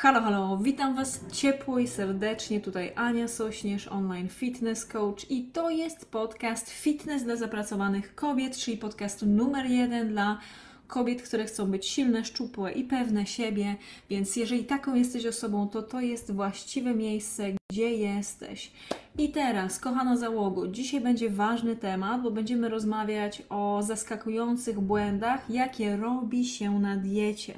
Halo, halo, witam Was ciepło i serdecznie. Tutaj Ania Sośnierz, online fitness coach i to jest podcast Fitness dla zapracowanych kobiet, czyli podcast numer jeden dla kobiet, które chcą być silne, szczupłe i pewne siebie. Więc jeżeli taką jesteś osobą, to to jest właściwe miejsce, gdzie jesteś. I teraz, kochana załogo, dzisiaj będzie ważny temat, bo będziemy rozmawiać o zaskakujących błędach, jakie robi się na diecie.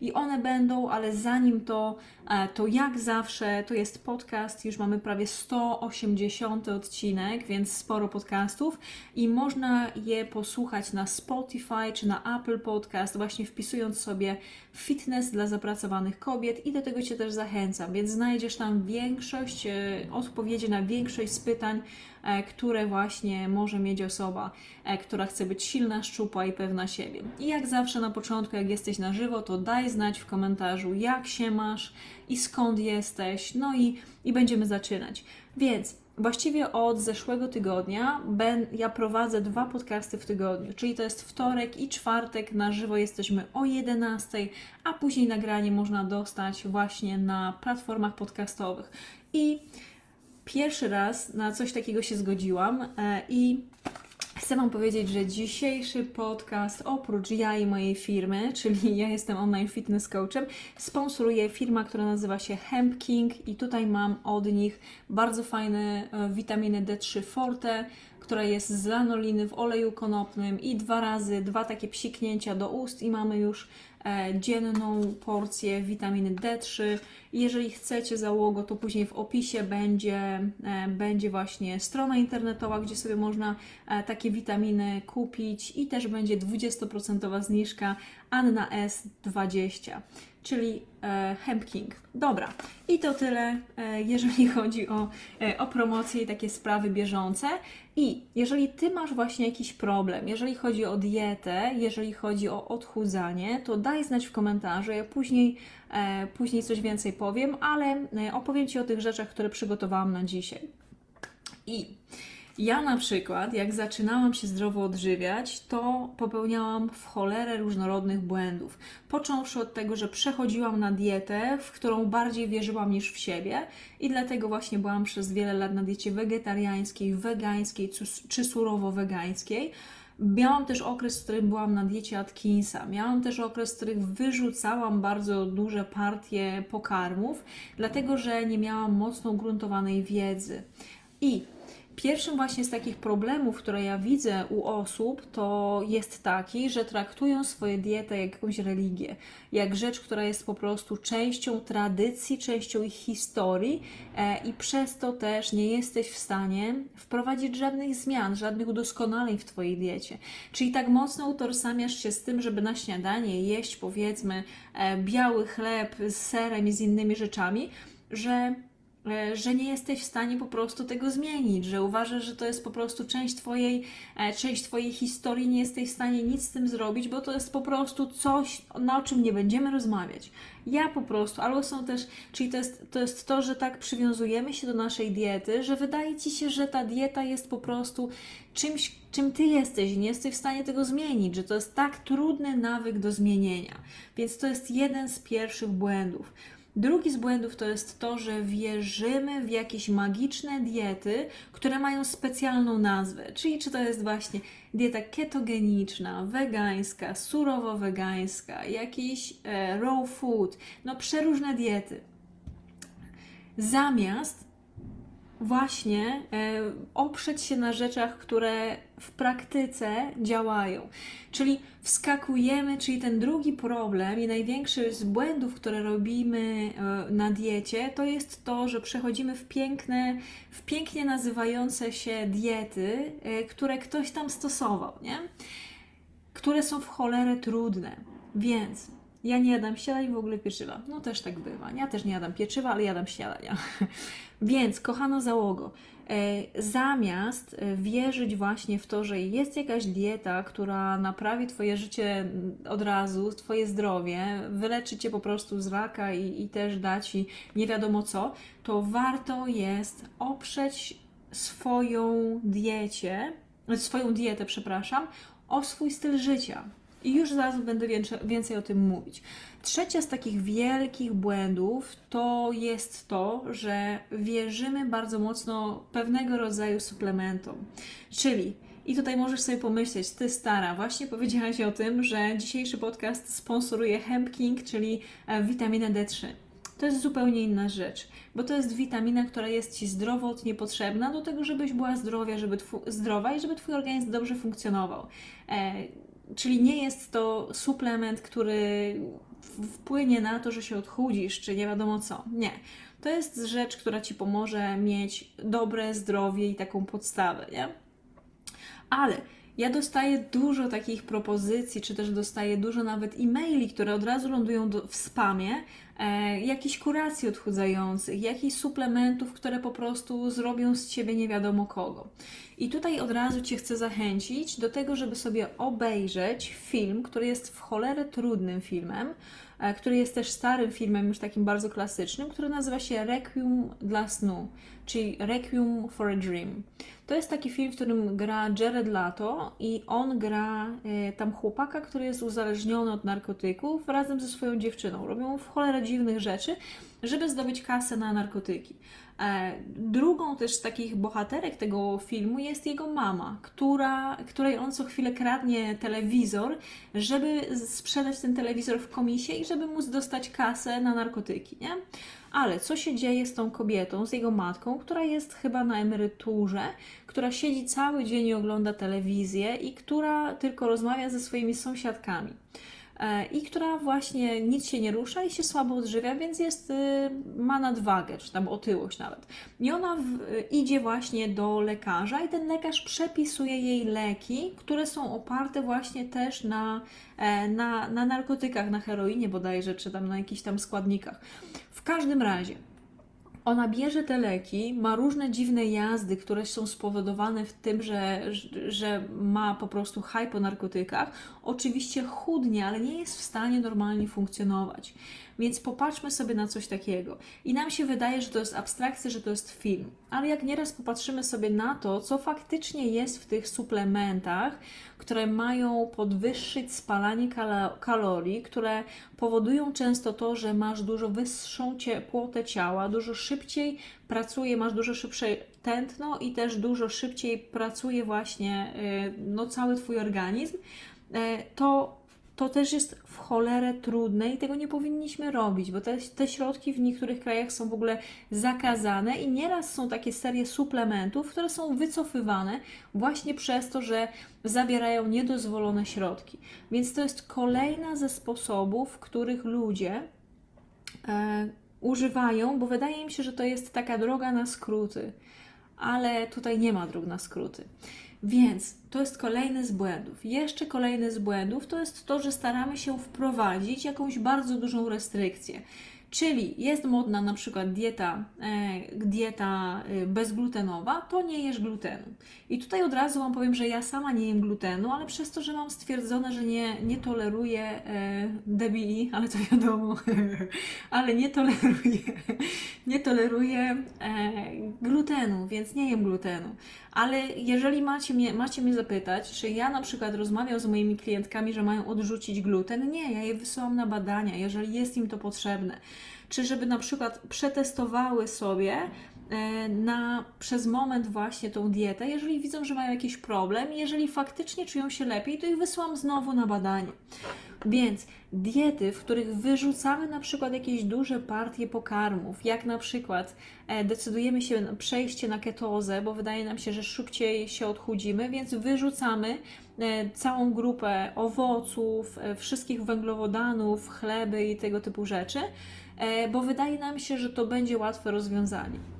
I one będą, ale zanim to, e, to jak zawsze, to jest podcast, już mamy prawie 180 odcinek, więc sporo podcastów i można je posłuchać na Spotify czy na Apple Podcast, właśnie wpisując sobie fitness dla zapracowanych kobiet i do tego Cię też zachęcam, więc znajdziesz tam większość e, odpowiedzi na większość z pytań, e, które właśnie może mieć osoba, e, która chce być silna, szczupła i pewna siebie. I jak zawsze na początku, jak jesteś na żywo, to daj znać w komentarzu, jak się masz i skąd jesteś, no i, i będziemy zaczynać. Więc Właściwie od zeszłego tygodnia ben, ja prowadzę dwa podcasty w tygodniu, czyli to jest wtorek i czwartek na żywo jesteśmy o 11, a później nagranie można dostać właśnie na platformach podcastowych. I pierwszy raz na coś takiego się zgodziłam e, i Chcę Wam powiedzieć, że dzisiejszy podcast, oprócz ja i mojej firmy, czyli ja jestem online fitness coachem, sponsoruje firma, która nazywa się Hemp King i tutaj mam od nich bardzo fajne e, witaminy D3 Forte, która jest z lanoliny w oleju konopnym i dwa razy, dwa takie psiknięcia do ust i mamy już dzienną porcję witaminy D3. Jeżeli chcecie załogo, to później w opisie będzie, e, będzie właśnie strona internetowa, gdzie sobie można e, takie witaminy kupić i też będzie 20% zniżka Anna S20 czyli e, Hemp King. Dobra, i to tyle, e, jeżeli chodzi o, e, o promocję i takie sprawy bieżące. I jeżeli Ty masz właśnie jakiś problem, jeżeli chodzi o dietę, jeżeli chodzi o odchudzanie, to daj znać w komentarzu, ja później, później coś więcej powiem, ale opowiem Ci o tych rzeczach, które przygotowałam na dzisiaj. I ja na przykład, jak zaczynałam się zdrowo odżywiać, to popełniałam w cholerę różnorodnych błędów. Począwszy od tego, że przechodziłam na dietę, w którą bardziej wierzyłam niż w siebie i dlatego właśnie byłam przez wiele lat na diecie wegetariańskiej, wegańskiej czy surowo-wegańskiej. Miałam też okres, w którym byłam na diecie Atkinsa. Miałam też okres, w którym wyrzucałam bardzo duże partie pokarmów, dlatego że nie miałam mocno ugruntowanej wiedzy. I Pierwszym właśnie z takich problemów, które ja widzę u osób, to jest taki, że traktują swoje dietę jak jakąś religię, jak rzecz, która jest po prostu częścią tradycji, częścią ich historii e, i przez to też nie jesteś w stanie wprowadzić żadnych zmian, żadnych udoskonaleń w Twojej diecie. Czyli tak mocno utożsamiasz się z tym, żeby na śniadanie jeść powiedzmy e, biały chleb z serem i z innymi rzeczami, że że nie jesteś w stanie po prostu tego zmienić, że uważasz, że to jest po prostu część twojej, e, część twojej historii, nie jesteś w stanie nic z tym zrobić, bo to jest po prostu coś, na czym nie będziemy rozmawiać. Ja po prostu, albo są też, czyli to jest, to jest to, że tak przywiązujemy się do naszej diety, że wydaje ci się, że ta dieta jest po prostu czymś, czym ty jesteś i nie jesteś w stanie tego zmienić, że to jest tak trudny nawyk do zmienienia. Więc to jest jeden z pierwszych błędów. Drugi z błędów to jest to, że wierzymy w jakieś magiczne diety, które mają specjalną nazwę. Czyli czy to jest właśnie dieta ketogeniczna, wegańska, surowo-wegańska, jakiś e, raw food, no przeróżne diety. Zamiast właśnie e, oprzeć się na rzeczach, które w praktyce działają. Czyli wskakujemy, czyli ten drugi problem i największy z błędów, które robimy e, na diecie, to jest to, że przechodzimy w piękne, w pięknie nazywające się diety, e, które ktoś tam stosował, nie? Które są w cholerę trudne. Więc ja nie jadam śniadań w ogóle pieczywa. No też tak bywa. Ja też nie jadam pieczywa, ale jadam śniadania. Więc, kochana załogo, e, zamiast e, wierzyć właśnie w to, że jest jakaś dieta, która naprawi Twoje życie od razu, Twoje zdrowie, wyleczy Cię po prostu z raka i, i też da Ci nie wiadomo co, to warto jest oprzeć swoją diecie, swoją dietę, przepraszam, o swój styl życia. I już zaraz będę więcej o tym mówić. Trzecia z takich wielkich błędów to jest to, że wierzymy bardzo mocno pewnego rodzaju suplementom. Czyli i tutaj możesz sobie pomyśleć, ty stara, właśnie powiedziałaś o tym, że dzisiejszy podcast sponsoruje Hemp King, czyli e, witaminę D3. To jest zupełnie inna rzecz, bo to jest witamina, która jest Ci zdrowotnie potrzebna do tego, żebyś była zdrowia, żeby zdrowa i żeby Twój organizm dobrze funkcjonował. E, czyli nie jest to suplement, który wpłynie na to, że się odchudzisz, czy nie wiadomo co. Nie. To jest rzecz, która Ci pomoże mieć dobre zdrowie i taką podstawę, nie? Ale ja dostaję dużo takich propozycji, czy też dostaję dużo nawet e-maili, które od razu lądują do, w spamie, e, jakichś kuracji odchudzających, jakichś suplementów, które po prostu zrobią z ciebie nie wiadomo kogo. I tutaj od razu Cię chcę zachęcić do tego, żeby sobie obejrzeć film, który jest w cholerę trudnym filmem, e, który jest też starym filmem, już takim bardzo klasycznym, który nazywa się Requiem dla snu, czyli Requiem for a Dream. To jest taki film, w którym gra Jared Lato i on gra e, tam chłopaka, który jest uzależniony od narkotyków razem ze swoją dziewczyną. Robią w cholerę dziwnych rzeczy, żeby zdobyć kasę na narkotyki. E, drugą też z takich bohaterek tego filmu jest jego mama, która, której on co chwilę kradnie telewizor, żeby sprzedać ten telewizor w komisie i żeby móc dostać kasę na narkotyki, nie? Ale co się dzieje z tą kobietą, z jego matką, która jest chyba na emeryturze, która siedzi cały dzień i ogląda telewizję i która tylko rozmawia ze swoimi sąsiadkami? E, i która właśnie nic się nie rusza i się słabo odżywia, więc jest, y, ma nadwagę, czy tam otyłość nawet. I ona w, idzie właśnie do lekarza i ten lekarz przepisuje jej leki, które są oparte właśnie też na, e, na, na narkotykach, na heroinie bodajże, czy tam na jakichś tam składnikach. W każdym razie, ona bierze te leki, ma różne dziwne jazdy, które są spowodowane w tym, że, że ma po prostu haj po narkotykach. Oczywiście chudnie, ale nie jest w stanie normalnie funkcjonować. Więc popatrzmy sobie na coś takiego. I nam się wydaje, że to jest abstrakcja, że to jest film. Ale jak nieraz popatrzymy sobie na to, co faktycznie jest w tych suplementach, które mają podwyższyć spalanie kalorii, które powodują często to, że masz dużo wyższą ciepłotę ciała, dużo szybciej pracuje, masz dużo szybsze tętno i też dużo szybciej pracuje właśnie y, no, cały Twój organizm, y, to to też jest w cholerę trudne i tego nie powinniśmy robić, bo te, te środki w niektórych krajach są w ogóle zakazane i nieraz są takie serie suplementów, które są wycofywane właśnie przez to, że zabierają niedozwolone środki. Więc to jest kolejna ze sposobów, w których ludzie e, używają, bo wydaje im się, że to jest taka droga na skróty, ale tutaj nie ma dróg na skróty. Więc to jest kolejny z błędów. Jeszcze kolejny z błędów to jest to, że staramy się wprowadzić jakąś bardzo dużą restrykcję. Czyli jest modna na przykład dieta, e, dieta e, bezglutenowa, to nie jesz glutenu. I tutaj od razu Wam powiem, że ja sama nie jem glutenu, ale przez to, że mam stwierdzone, że nie, nie toleruję e, DBI, ale to wiadomo, ale nie toleruję, nie toleruję e, glutenu, więc nie jem glutenu. Ale jeżeli macie mnie, macie mnie zapytać, czy ja na przykład rozmawiam z moimi klientkami, że mają odrzucić gluten, nie, ja je wysyłam na badania, jeżeli jest im to potrzebne. Czy żeby na przykład przetestowały sobie na, przez moment właśnie tą dietę, jeżeli widzą, że mają jakiś problem, jeżeli faktycznie czują się lepiej, to ich wysyłam znowu na badanie. Więc diety, w których wyrzucamy na przykład jakieś duże partie pokarmów, jak na przykład e, decydujemy się na przejście na ketozę, bo wydaje nam się, że szybciej się odchudzimy, więc wyrzucamy e, całą grupę owoców, e, wszystkich węglowodanów, chleby i tego typu rzeczy, e, bo wydaje nam się, że to będzie łatwe rozwiązanie.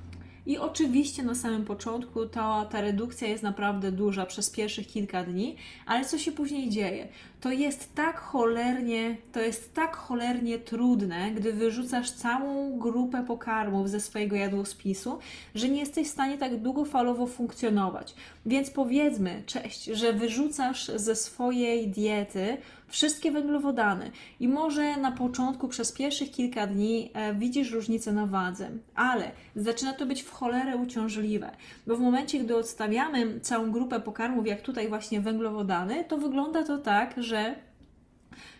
I oczywiście na samym początku ta, ta redukcja jest naprawdę duża przez pierwszych kilka dni, ale co się później dzieje? To jest tak cholernie, to jest tak cholernie trudne, gdy wyrzucasz całą grupę pokarmów ze swojego jadłospisu, że nie jesteś w stanie tak długofalowo funkcjonować. Więc powiedzmy, cześć, że wyrzucasz ze swojej diety wszystkie węglowodany i może na początku przez pierwszych kilka dni e, widzisz różnicę na wadze, ale zaczyna to być w cholerę uciążliwe, bo w momencie, gdy odstawiamy całą grupę pokarmów, jak tutaj właśnie węglowodany, to wygląda to tak, że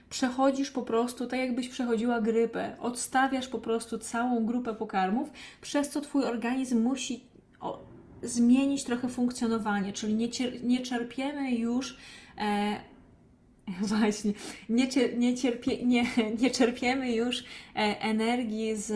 przechodzisz po prostu tak, jakbyś przechodziła grypę. Odstawiasz po prostu całą grupę pokarmów, przez co twój organizm musi zmienić trochę funkcjonowanie, czyli nie, cier- nie czerpiemy już. E, Właśnie, nie, cier- nie, nie, nie czerpiemy już e, energii z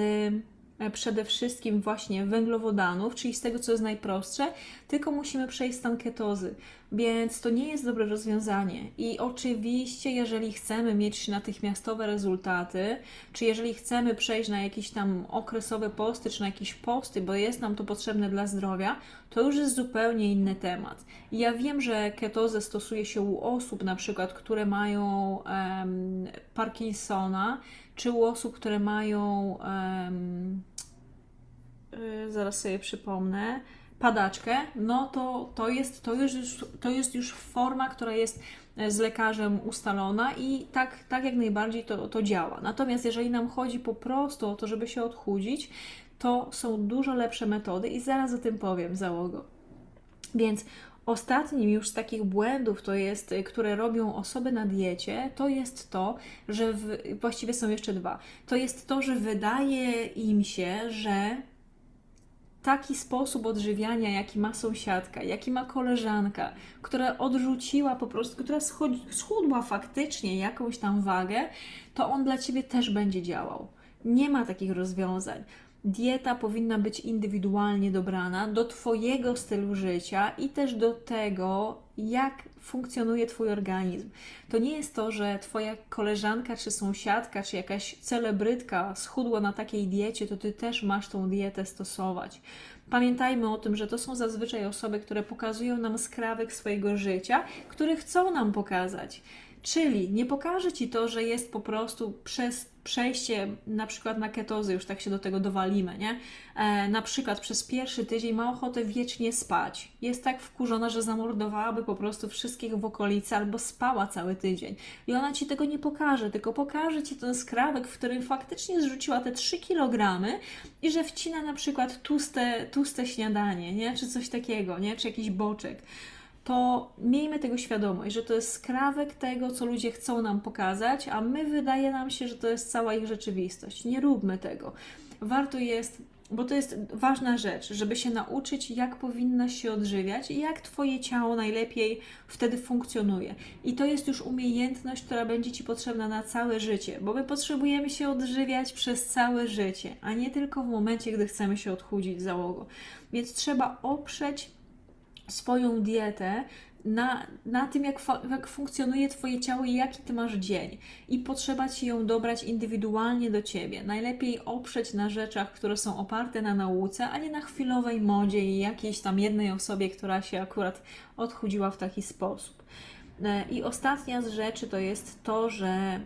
przede wszystkim właśnie węglowodanów, czyli z tego, co jest najprostsze, tylko musimy przejść stan ketozy, więc to nie jest dobre rozwiązanie. I oczywiście, jeżeli chcemy mieć natychmiastowe rezultaty, czy jeżeli chcemy przejść na jakieś tam okresowe posty, czy na jakieś posty, bo jest nam to potrzebne dla zdrowia, to już jest zupełnie inny temat. I ja wiem, że ketozę stosuje się u osób, na przykład, które mają em, Parkinsona, czy u osób, które mają, y, zaraz sobie przypomnę, padaczkę, no to, to, jest, to, już, to jest już forma, która jest e, z lekarzem ustalona i tak, tak jak najbardziej to, to działa. Natomiast jeżeli nam chodzi po prostu o to, żeby się odchudzić, to są dużo lepsze metody i zaraz o tym powiem, załogo. Więc Ostatnim już z takich błędów, to jest, y, które robią osoby na diecie, to jest to, że w, właściwie są jeszcze dwa. To jest to, że wydaje im się, że taki sposób odżywiania, jaki ma sąsiadka, jaki ma koleżanka, która odrzuciła po prostu, która schudła faktycznie jakąś tam wagę, to on dla ciebie też będzie działał. Nie ma takich rozwiązań. Dieta powinna być indywidualnie dobrana do Twojego stylu życia i też do tego, jak funkcjonuje Twój organizm. To nie jest to, że Twoja koleżanka, czy sąsiadka, czy jakaś celebrytka schudła na takiej diecie, to Ty też masz tą dietę stosować. Pamiętajmy o tym, że to są zazwyczaj osoby, które pokazują nam skrawek swojego życia, które chcą nam pokazać. Czyli nie pokaże Ci to, że jest po prostu przez przejście na przykład na ketozy, już tak się do tego dowalimy, nie? E, na przykład przez pierwszy tydzień ma ochotę wiecznie spać. Jest tak wkurzona, że zamordowałaby po prostu wszystkich w okolicy albo spała cały tydzień. I ona Ci tego nie pokaże, tylko pokaże Ci ten skrawek, w którym faktycznie zrzuciła te 3 kg i że wcina na przykład tłuste, tłuste śniadanie, nie? Czy coś takiego, nie? Czy jakiś boczek to miejmy tego świadomość, że to jest skrawek tego, co ludzie chcą nam pokazać, a my wydaje nam się, że to jest cała ich rzeczywistość. Nie róbmy tego. Warto jest, bo to jest ważna rzecz, żeby się nauczyć, jak powinnaś się odżywiać i jak Twoje ciało najlepiej wtedy funkcjonuje. I to jest już umiejętność, która będzie Ci potrzebna na całe życie, bo my potrzebujemy się odżywiać przez całe życie, a nie tylko w momencie, gdy chcemy się odchudzić załogo. Więc trzeba oprzeć swoją dietę na, na tym, jak, jak funkcjonuje Twoje ciało i jaki Ty masz dzień. I potrzeba Ci ją dobrać indywidualnie do Ciebie. Najlepiej oprzeć na rzeczach, które są oparte na nauce, a nie na chwilowej modzie i jakiejś tam jednej osobie, która się akurat odchudziła w taki sposób. E, I ostatnia z rzeczy to jest to, że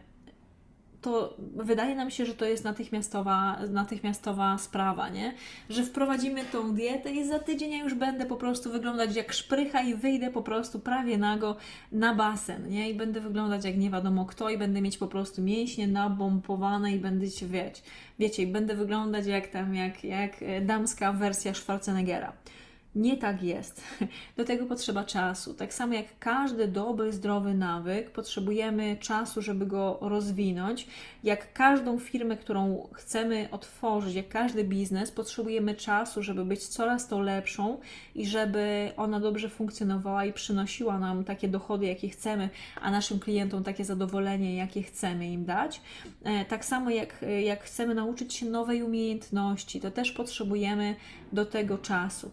to wydaje nam się, że to jest natychmiastowa, natychmiastowa sprawa, nie? Że wprowadzimy tą dietę i za tydzień ja już będę po prostu wyglądać jak szprycha i wyjdę po prostu prawie nago na basen, nie? I będę wyglądać jak nie wiadomo kto i będę mieć po prostu mięśnie nabompowane i będę się wieć, wiecie, będę wyglądać jak tam, jak, jak damska wersja Schwarzeneggera. Nie tak jest. Do tego potrzeba czasu. Tak samo jak każdy dobry, zdrowy nawyk, potrzebujemy czasu, żeby go rozwinąć. Jak każdą firmę, którą chcemy otworzyć, jak każdy biznes, potrzebujemy czasu, żeby być coraz to lepszą i żeby ona dobrze funkcjonowała i przynosiła nam takie dochody, jakie chcemy, a naszym klientom takie zadowolenie, jakie chcemy im dać. E, tak samo jak, jak chcemy nauczyć się nowej umiejętności, to też potrzebujemy do tego czasu.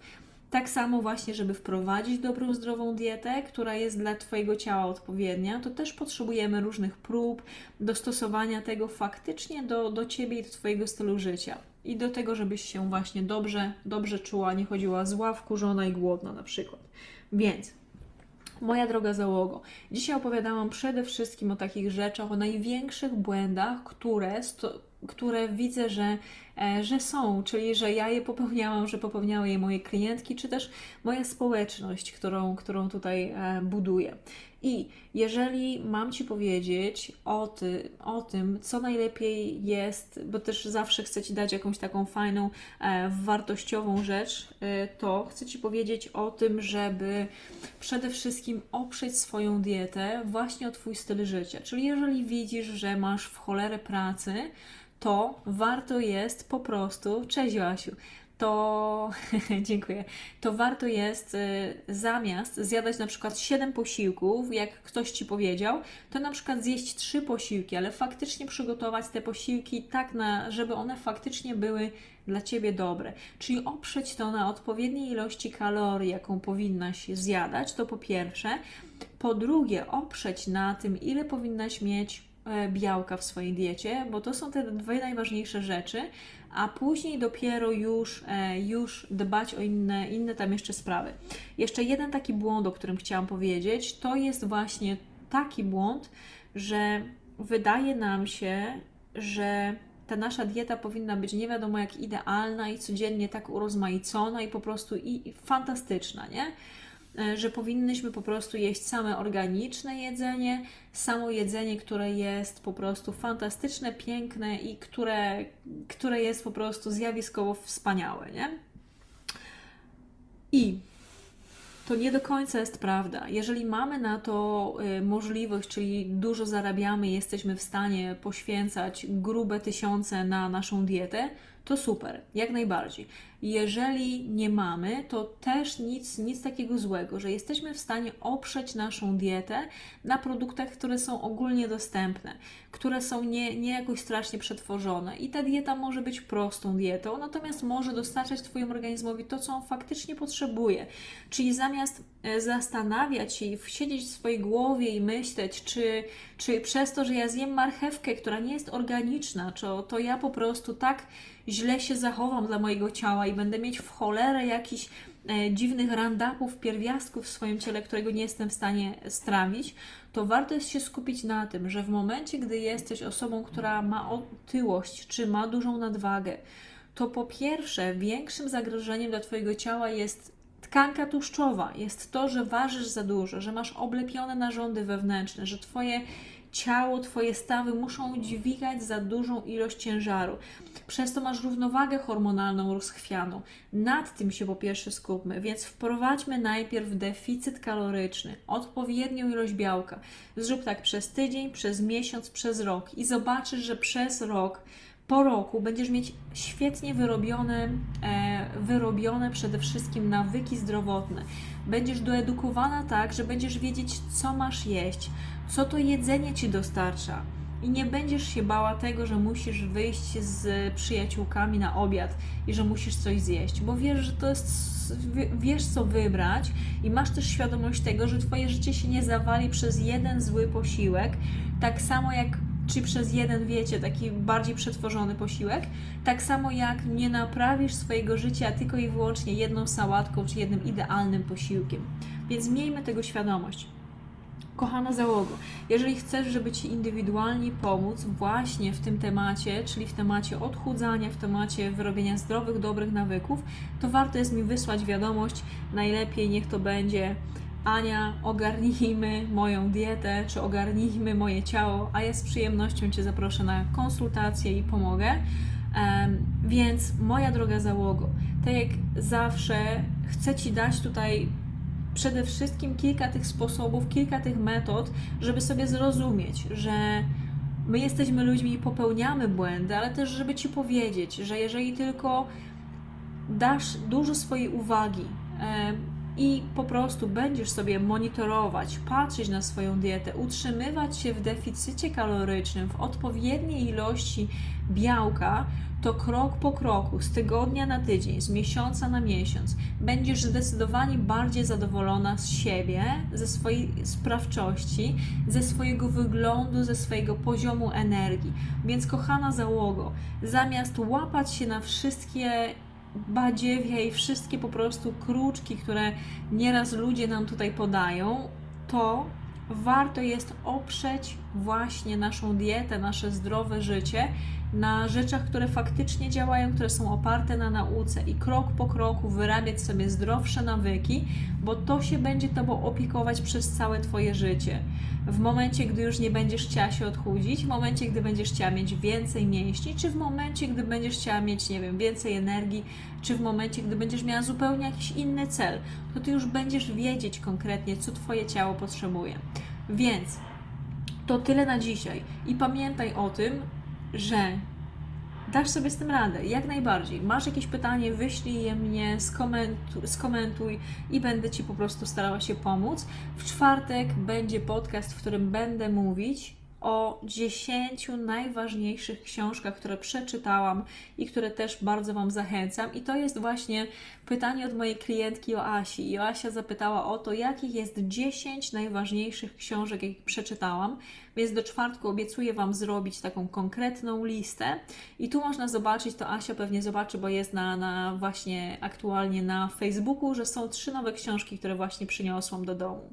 Tak samo właśnie, żeby wprowadzić dobrą, zdrową dietę, która jest dla Twojego ciała odpowiednia, to też potrzebujemy różnych prób, dostosowania tego faktycznie do, do Ciebie i do Twojego stylu życia. I do tego, żebyś się właśnie dobrze, dobrze czuła, nie chodziła zła, wkurzona i głodna na przykład. Więc Moja droga załogo, dzisiaj opowiadałam przede wszystkim o takich rzeczach, o największych błędach, które, które widzę, że że są, czyli że ja je popełniałam, że popełniały je moje klientki, czy też moja społeczność, którą, którą tutaj e, buduję. I jeżeli mam Ci powiedzieć o, ty, o tym, co najlepiej jest, bo też zawsze chcę Ci dać jakąś taką fajną, e, wartościową rzecz, e, to chcę Ci powiedzieć o tym, żeby przede wszystkim oprzeć swoją dietę właśnie o Twój styl życia. Czyli jeżeli widzisz, że masz w cholerę pracy, to warto jest po prostu, cześć Joasiu, to dziękuję. To warto jest y, zamiast zjadać na przykład 7 posiłków, jak ktoś ci powiedział, to na przykład zjeść 3 posiłki, ale faktycznie przygotować te posiłki tak, na, żeby one faktycznie były dla ciebie dobre. Czyli oprzeć to na odpowiedniej ilości kalorii, jaką powinnaś zjadać, to po pierwsze. Po drugie, oprzeć na tym, ile powinnaś mieć białka w swojej diecie, bo to są te dwie najważniejsze rzeczy, a później dopiero już, e, już dbać o inne, inne tam jeszcze sprawy. Jeszcze jeden taki błąd, o którym chciałam powiedzieć, to jest właśnie taki błąd, że wydaje nam się, że ta nasza dieta powinna być nie wiadomo jak idealna i codziennie tak urozmaicona i po prostu i, i fantastyczna, nie? E, że powinnyśmy po prostu jeść same organiczne jedzenie, samo jedzenie, które jest po prostu fantastyczne, piękne i które, które jest po prostu zjawiskowo wspaniałe, nie? I to nie do końca jest prawda. Jeżeli mamy na to y, możliwość, czyli dużo zarabiamy, jesteśmy w stanie poświęcać grube tysiące na naszą dietę, to super, jak najbardziej. Jeżeli nie mamy, to też nic, nic takiego złego, że jesteśmy w stanie oprzeć naszą dietę na produktach, które są ogólnie dostępne, które są nie, nie jakoś strasznie przetworzone. I ta dieta może być prostą dietą, natomiast może dostarczać Twojemu organizmowi to, co on faktycznie potrzebuje. Czyli zamiast e, zastanawiać się i siedzieć w swojej głowie i myśleć, czy, czy przez to, że ja zjem marchewkę, która nie jest organiczna, czy to ja po prostu tak źle się zachowam dla mojego ciała i będę mieć w cholerę jakichś e, dziwnych randapów, pierwiastków w swoim ciele, którego nie jestem w stanie strawić, to warto jest się skupić na tym, że w momencie, gdy jesteś osobą, która ma otyłość czy ma dużą nadwagę, to po pierwsze większym zagrożeniem dla Twojego ciała jest tkanka tłuszczowa, jest to, że ważysz za dużo, że masz oblepione narządy wewnętrzne, że Twoje ciało, Twoje stawy muszą dźwigać za dużą ilość ciężaru. Przez to masz równowagę hormonalną rozchwianą. Nad tym się po pierwsze skupmy, więc wprowadźmy najpierw deficyt kaloryczny, odpowiednią ilość białka. Zrób tak przez tydzień, przez miesiąc, przez rok i zobaczysz, że przez rok po roku będziesz mieć świetnie wyrobione, e, wyrobione przede wszystkim nawyki zdrowotne. Będziesz doedukowana tak, że będziesz wiedzieć, co masz jeść, co to jedzenie ci dostarcza. I nie będziesz się bała tego, że musisz wyjść z przyjaciółkami na obiad i że musisz coś zjeść, bo wiesz, że to jest, wiesz co wybrać i masz też świadomość tego, że Twoje życie się nie zawali przez jeden zły posiłek, tak samo jak czy przez jeden, wiecie, taki bardziej przetworzony posiłek, tak samo jak nie naprawisz swojego życia tylko i wyłącznie jedną sałatką czy jednym idealnym posiłkiem. Więc miejmy tego świadomość. Kochana załogo, jeżeli chcesz, żeby Ci indywidualnie pomóc właśnie w tym temacie, czyli w temacie odchudzania, w temacie wyrobienia zdrowych, dobrych nawyków, to warto jest mi wysłać wiadomość. Najlepiej niech to będzie Ania, ogarnijmy moją dietę, czy ogarnijmy moje ciało, a ja z przyjemnością Cię zaproszę na konsultację i pomogę. Więc moja droga załogo, tak jak zawsze chcę Ci dać tutaj przede wszystkim kilka tych sposobów, kilka tych metod, żeby sobie zrozumieć, że my jesteśmy ludźmi i popełniamy błędy, ale też żeby Ci powiedzieć, że jeżeli tylko dasz dużo swojej uwagi i po prostu będziesz sobie monitorować, patrzeć na swoją dietę, utrzymywać się w deficycie kalorycznym, w odpowiedniej ilości białka, to krok po kroku, z tygodnia na tydzień, z miesiąca na miesiąc, będziesz zdecydowanie bardziej zadowolona z siebie, ze swojej sprawczości, ze swojego wyglądu, ze swojego poziomu energii. Więc, kochana załogo, zamiast łapać się na wszystkie badziewia i wszystkie po prostu kruczki, które nieraz ludzie nam tutaj podają, to warto jest oprzeć właśnie naszą dietę, nasze zdrowe życie na rzeczach, które faktycznie działają, które są oparte na nauce i krok po kroku wyrabiać sobie zdrowsze nawyki, bo to się będzie Tobą opiekować przez całe Twoje życie. W momencie, gdy już nie będziesz chciała się odchudzić, w momencie, gdy będziesz chciała mieć więcej mięśni, czy w momencie, gdy będziesz chciała mieć, nie wiem, więcej energii, czy w momencie, gdy będziesz miała zupełnie jakiś inny cel, to Ty już będziesz wiedzieć konkretnie, co Twoje ciało potrzebuje. Więc to tyle na dzisiaj. I pamiętaj o tym, że dasz sobie z tym radę, jak najbardziej. Masz jakieś pytanie, wyślij je mnie, skomentuj, skomentuj i będę Ci po prostu starała się pomóc. W czwartek będzie podcast, w którym będę mówić o 10 najważniejszych książkach, które przeczytałam i które też bardzo Wam zachęcam. I to jest właśnie pytanie od mojej klientki Joasi. Joasia zapytała o to, jakich jest 10 najważniejszych książek, jakie przeczytałam. Więc do czwartku obiecuję Wam zrobić taką konkretną listę. I tu można zobaczyć, to Asia pewnie zobaczy, bo jest na, na właśnie aktualnie na Facebooku, że są trzy nowe książki, które właśnie przyniosłam do domu.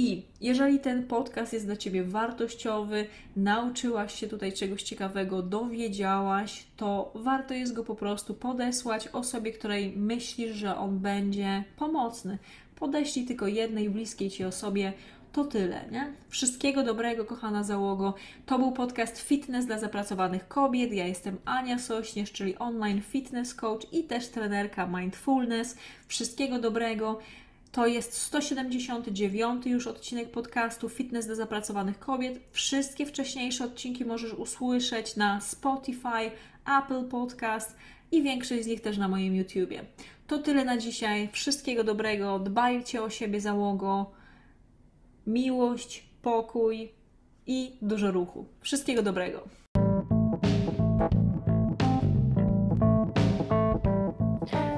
I jeżeli ten podcast jest dla Ciebie wartościowy, nauczyłaś się tutaj czegoś ciekawego, dowiedziałaś, to warto jest go po prostu podesłać osobie, której myślisz, że on będzie pomocny. Podeślij tylko jednej bliskiej Ci osobie, to tyle, nie? Wszystkiego dobrego, kochana załogo. To był podcast Fitness dla zapracowanych kobiet. Ja jestem Ania Sośnierz, czyli online fitness coach i też trenerka mindfulness. Wszystkiego dobrego. To jest 179 już odcinek podcastu Fitness dla zapracowanych kobiet. Wszystkie wcześniejsze odcinki możesz usłyszeć na Spotify, Apple Podcast i większość z nich też na moim YouTubie. To tyle na dzisiaj. Wszystkiego dobrego. Dbajcie o siebie, załogo. Miłość, pokój i dużo ruchu. Wszystkiego dobrego.